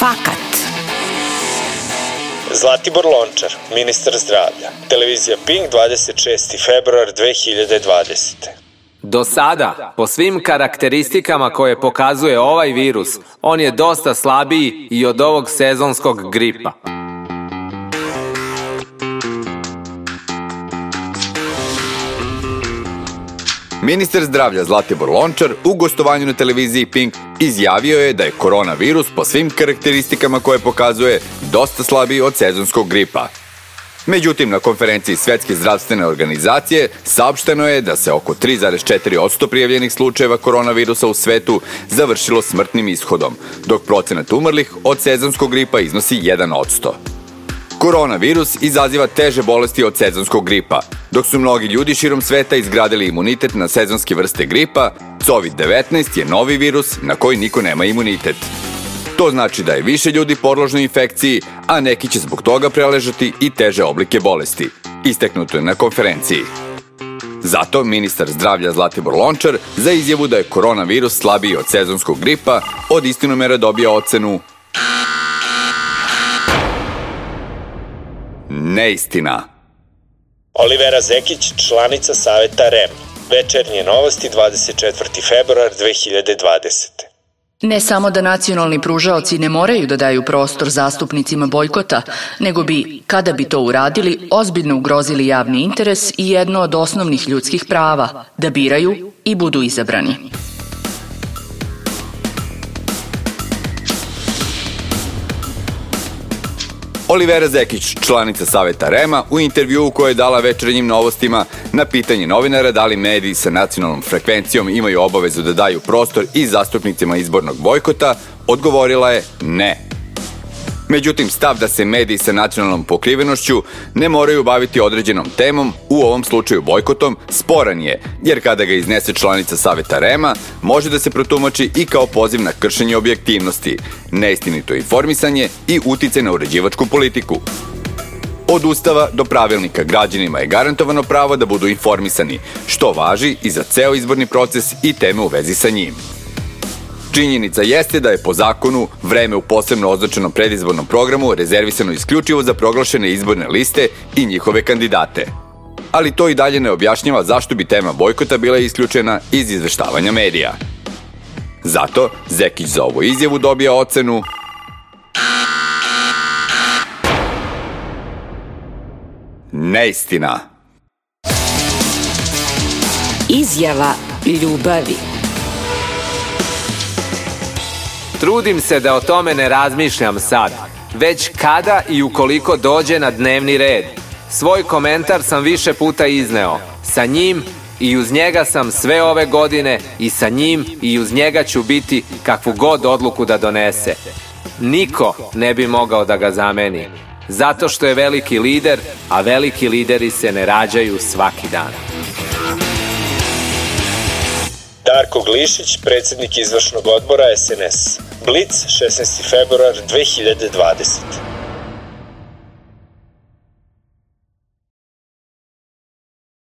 Fakat. Zlatibor Lončar, ministar zdravlja. Televizija Pink, 26. februar 2020. Do sada, po svim karakteristikama koje pokazuje ovaj virus, on je dosta slabiji i od ovog sezonskog gripa. Ministar zdravlja Zlatibor Lončar u gostovanju na televiziji Pink izjavio je da je koronavirus po svim karakteristikama koje pokazuje dosta slabiji od sezonskog gripa. Međutim, na konferenciji Svetske zdravstvene organizacije saopšteno je da se oko 3,4% prijavljenih slučajeva koronavirusa u svetu završilo smrtnim ishodom, dok procenat umrlih od sezonskog gripa iznosi 1%. Koronavirus izaziva teže bolesti od sezonskog gripa. Dok su mnogi ljudi širom sveta izgradili imunitet na sezonske vrste gripa, COVID-19 je novi virus na koji niko nema imunitet. To znači da je više ljudi podložno infekciji, a neki će zbog toga preležati i teže oblike bolesti. Isteknuto je na konferenciji. Zato ministar zdravlja Zlatibor Lončar za izjavu da je koronavirus slabiji od sezonskog gripa od istinomera dobija ocenu Neistina. Olivera Zekić, članica Saveta REM. Večernje novosti, 24. februar 2020. Ne samo da nacionalni pružaoci ne moraju da daju prostor zastupnicima bojkota, nego bi, kada bi to uradili, ozbiljno ugrozili javni interes i jedno od osnovnih ljudskih prava, da biraju i budu izabrani. Olivera Zekić, članica Saveta Rema, u intervju u kojoj je dala večernjim novostima na pitanje novinara da li mediji sa nacionalnom frekvencijom imaju obavezu da daju prostor i zastupnicima izbornog bojkota, odgovorila je ne. Međutim, stav da se mediji sa nacionalnom pokrivenošću ne moraju baviti određenom temom, u ovom slučaju bojkotom, sporan je, jer kada ga iznese članica Saveta Rema, može da se protumači i kao poziv na kršenje objektivnosti, neistinito informisanje i utice na uređivačku politiku. Od ustava do pravilnika građanima je garantovano pravo da budu informisani, što važi i za ceo izborni proces i teme u vezi sa njim. Činjenica jeste da je po zakonu vreme u posebno označenom predizbornom programu rezervisano isključivo za proglašene izborne liste i njihove kandidate. Ali to i dalje ne objašnjava zašto bi tema bojkota bila isključena iz izveštavanja medija. Zato Zekić za ovu izjavu dobija ocenu Neistina. Izjava ljubavi. Trudim se da o tome ne razmišljam sad, već kada i ukoliko dođe na dnevni red. Svoj komentar sam više puta izneo. Sa njim i uz njega sam sve ove godine i sa njim i uz njega ću biti kakvu god odluku da donese. Niko ne bi mogao da ga zameni. Zato što je veliki lider, a veliki lideri se ne rađaju svaki dan. Darko Glišić, predsednik izvršnog odbora SNS. Blic, 16. februar 2020.